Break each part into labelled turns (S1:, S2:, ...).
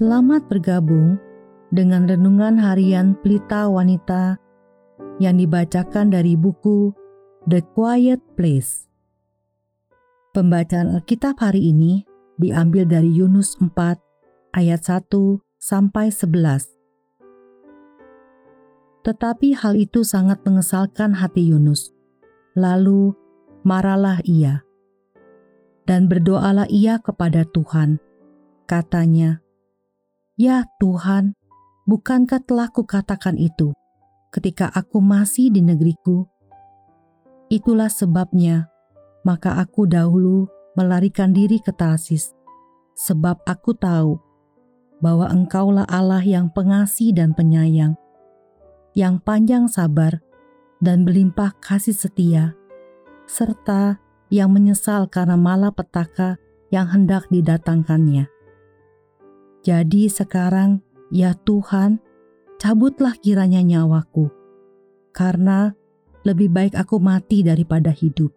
S1: Selamat bergabung dengan renungan harian Pelita Wanita yang dibacakan dari buku The Quiet Place. Pembacaan Alkitab hari ini diambil dari Yunus 4 ayat 1 sampai 11. Tetapi hal itu sangat mengesalkan hati Yunus. Lalu marahlah ia. Dan berdoalah ia kepada Tuhan. Katanya, Ya Tuhan, bukankah telah kukatakan itu ketika aku masih di negeriku? Itulah sebabnya, maka aku dahulu melarikan diri ke Tarsis, sebab aku tahu bahwa Engkaulah Allah yang pengasih dan penyayang, yang panjang sabar dan berlimpah kasih setia, serta yang menyesal karena malapetaka yang hendak didatangkannya. Jadi sekarang, ya Tuhan, cabutlah kiranya nyawaku, karena lebih baik aku mati daripada hidup.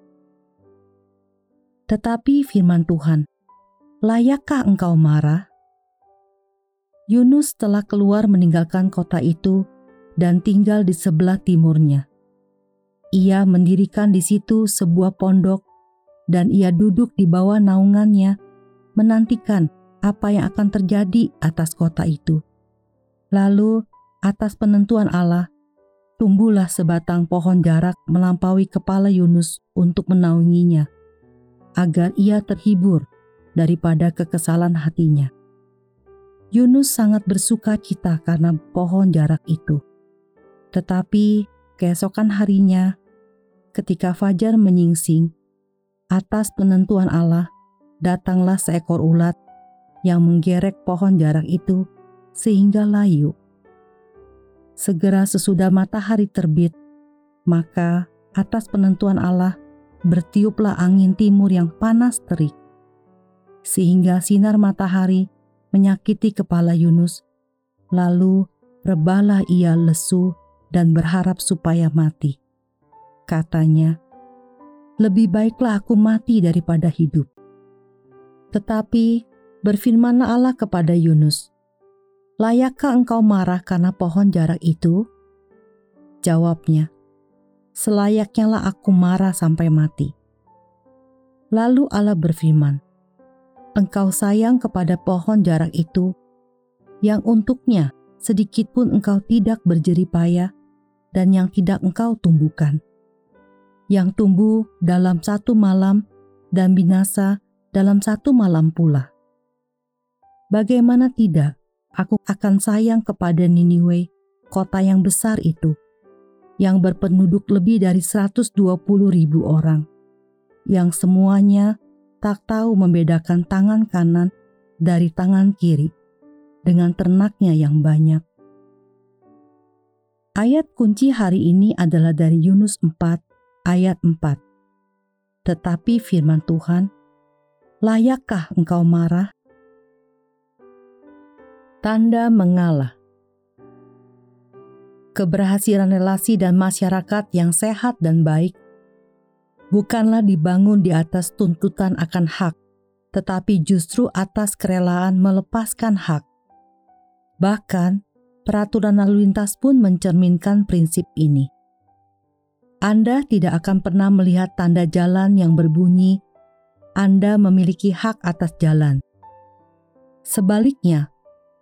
S1: Tetapi firman Tuhan, layakkah engkau marah? Yunus telah keluar meninggalkan kota itu dan tinggal di sebelah timurnya. Ia mendirikan di situ sebuah pondok dan ia duduk di bawah naungannya menantikan apa yang akan terjadi atas kota itu. Lalu, atas penentuan Allah, tumbuhlah sebatang pohon jarak melampaui kepala Yunus untuk menaunginya, agar ia terhibur daripada kekesalan hatinya. Yunus sangat bersuka cita karena pohon jarak itu. Tetapi keesokan harinya, ketika fajar menyingsing, atas penentuan Allah, datanglah seekor ulat yang menggerek pohon jarak itu sehingga layu. Segera sesudah matahari terbit, maka atas penentuan Allah bertiuplah angin timur yang panas terik, sehingga sinar matahari menyakiti kepala Yunus. Lalu rebahlah ia lesu dan berharap supaya mati. Katanya, lebih baiklah aku mati daripada hidup. Tetapi Berfirmanlah Allah kepada Yunus, Layakkah engkau marah karena pohon jarak itu? Jawabnya, Selayaknya lah aku marah sampai mati. Lalu Allah berfirman, Engkau sayang kepada pohon jarak itu, yang untuknya sedikit pun engkau tidak berjerih payah dan yang tidak engkau tumbuhkan. Yang tumbuh dalam satu malam dan binasa dalam satu malam pula. Bagaimana tidak, aku akan sayang kepada Niniwe, kota yang besar itu, yang berpenduduk lebih dari 120 ribu orang, yang semuanya tak tahu membedakan tangan kanan dari tangan kiri, dengan ternaknya yang banyak. Ayat kunci hari ini adalah dari Yunus 4 ayat 4. Tetapi firman Tuhan, layakkah engkau marah tanda mengalah. Keberhasilan relasi dan masyarakat yang sehat dan baik bukanlah dibangun di atas tuntutan akan hak, tetapi justru atas kerelaan melepaskan hak. Bahkan, peraturan lalu lintas pun mencerminkan prinsip ini. Anda tidak akan pernah melihat tanda jalan yang berbunyi Anda memiliki hak atas jalan. Sebaliknya,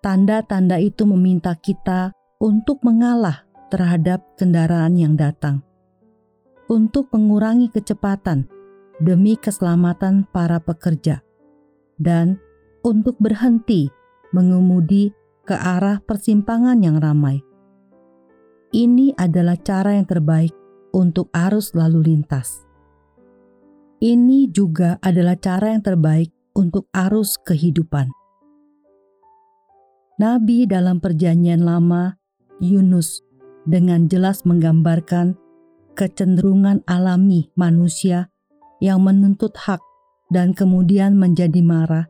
S1: Tanda-tanda itu meminta kita untuk mengalah terhadap kendaraan yang datang, untuk mengurangi kecepatan demi keselamatan para pekerja, dan untuk berhenti mengemudi ke arah persimpangan yang ramai. Ini adalah cara yang terbaik untuk arus lalu lintas. Ini juga adalah cara yang terbaik untuk arus kehidupan. Nabi dalam Perjanjian Lama, Yunus, dengan jelas menggambarkan kecenderungan alami manusia yang menuntut hak dan kemudian menjadi marah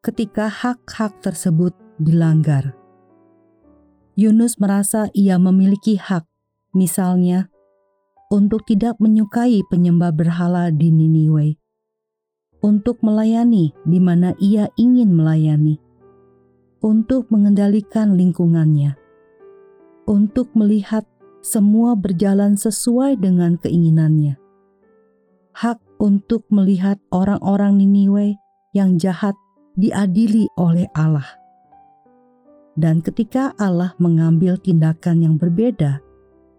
S1: ketika hak-hak tersebut dilanggar. Yunus merasa ia memiliki hak, misalnya untuk tidak menyukai penyembah berhala di Niniwe, untuk melayani di mana ia ingin melayani untuk mengendalikan lingkungannya, untuk melihat semua berjalan sesuai dengan keinginannya. Hak untuk melihat orang-orang Niniwe yang jahat diadili oleh Allah. Dan ketika Allah mengambil tindakan yang berbeda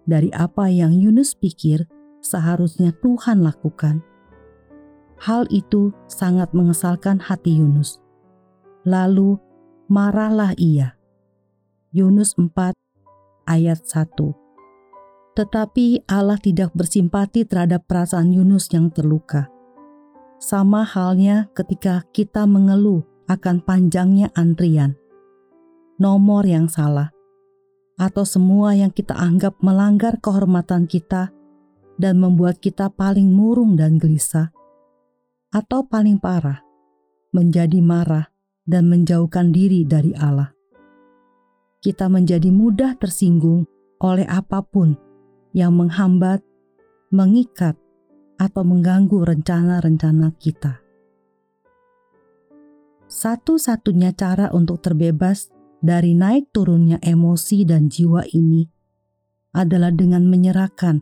S1: dari apa yang Yunus pikir seharusnya Tuhan lakukan, hal itu sangat mengesalkan hati Yunus. Lalu marahlah ia. Yunus 4 ayat 1 Tetapi Allah tidak bersimpati terhadap perasaan Yunus yang terluka. Sama halnya ketika kita mengeluh akan panjangnya antrian nomor yang salah, atau semua yang kita anggap melanggar kehormatan kita dan membuat kita paling murung dan gelisah, atau paling parah, menjadi marah dan menjauhkan diri dari Allah. Kita menjadi mudah tersinggung oleh apa pun yang menghambat, mengikat, atau mengganggu rencana-rencana kita. Satu-satunya cara untuk terbebas dari naik turunnya emosi dan jiwa ini adalah dengan menyerahkan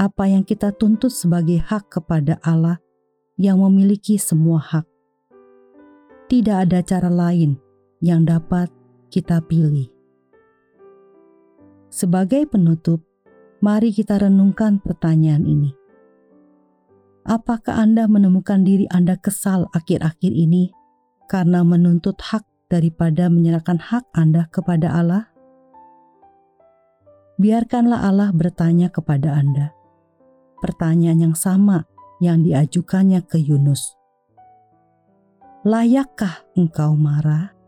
S1: apa yang kita tuntut sebagai hak kepada Allah yang memiliki semua hak. Tidak ada cara lain yang dapat kita pilih. Sebagai penutup, mari kita renungkan pertanyaan ini. Apakah Anda menemukan diri Anda kesal akhir-akhir ini karena menuntut hak daripada menyerahkan hak Anda kepada Allah? Biarkanlah Allah bertanya kepada Anda. Pertanyaan yang sama yang diajukannya ke Yunus. Layakkah engkau marah?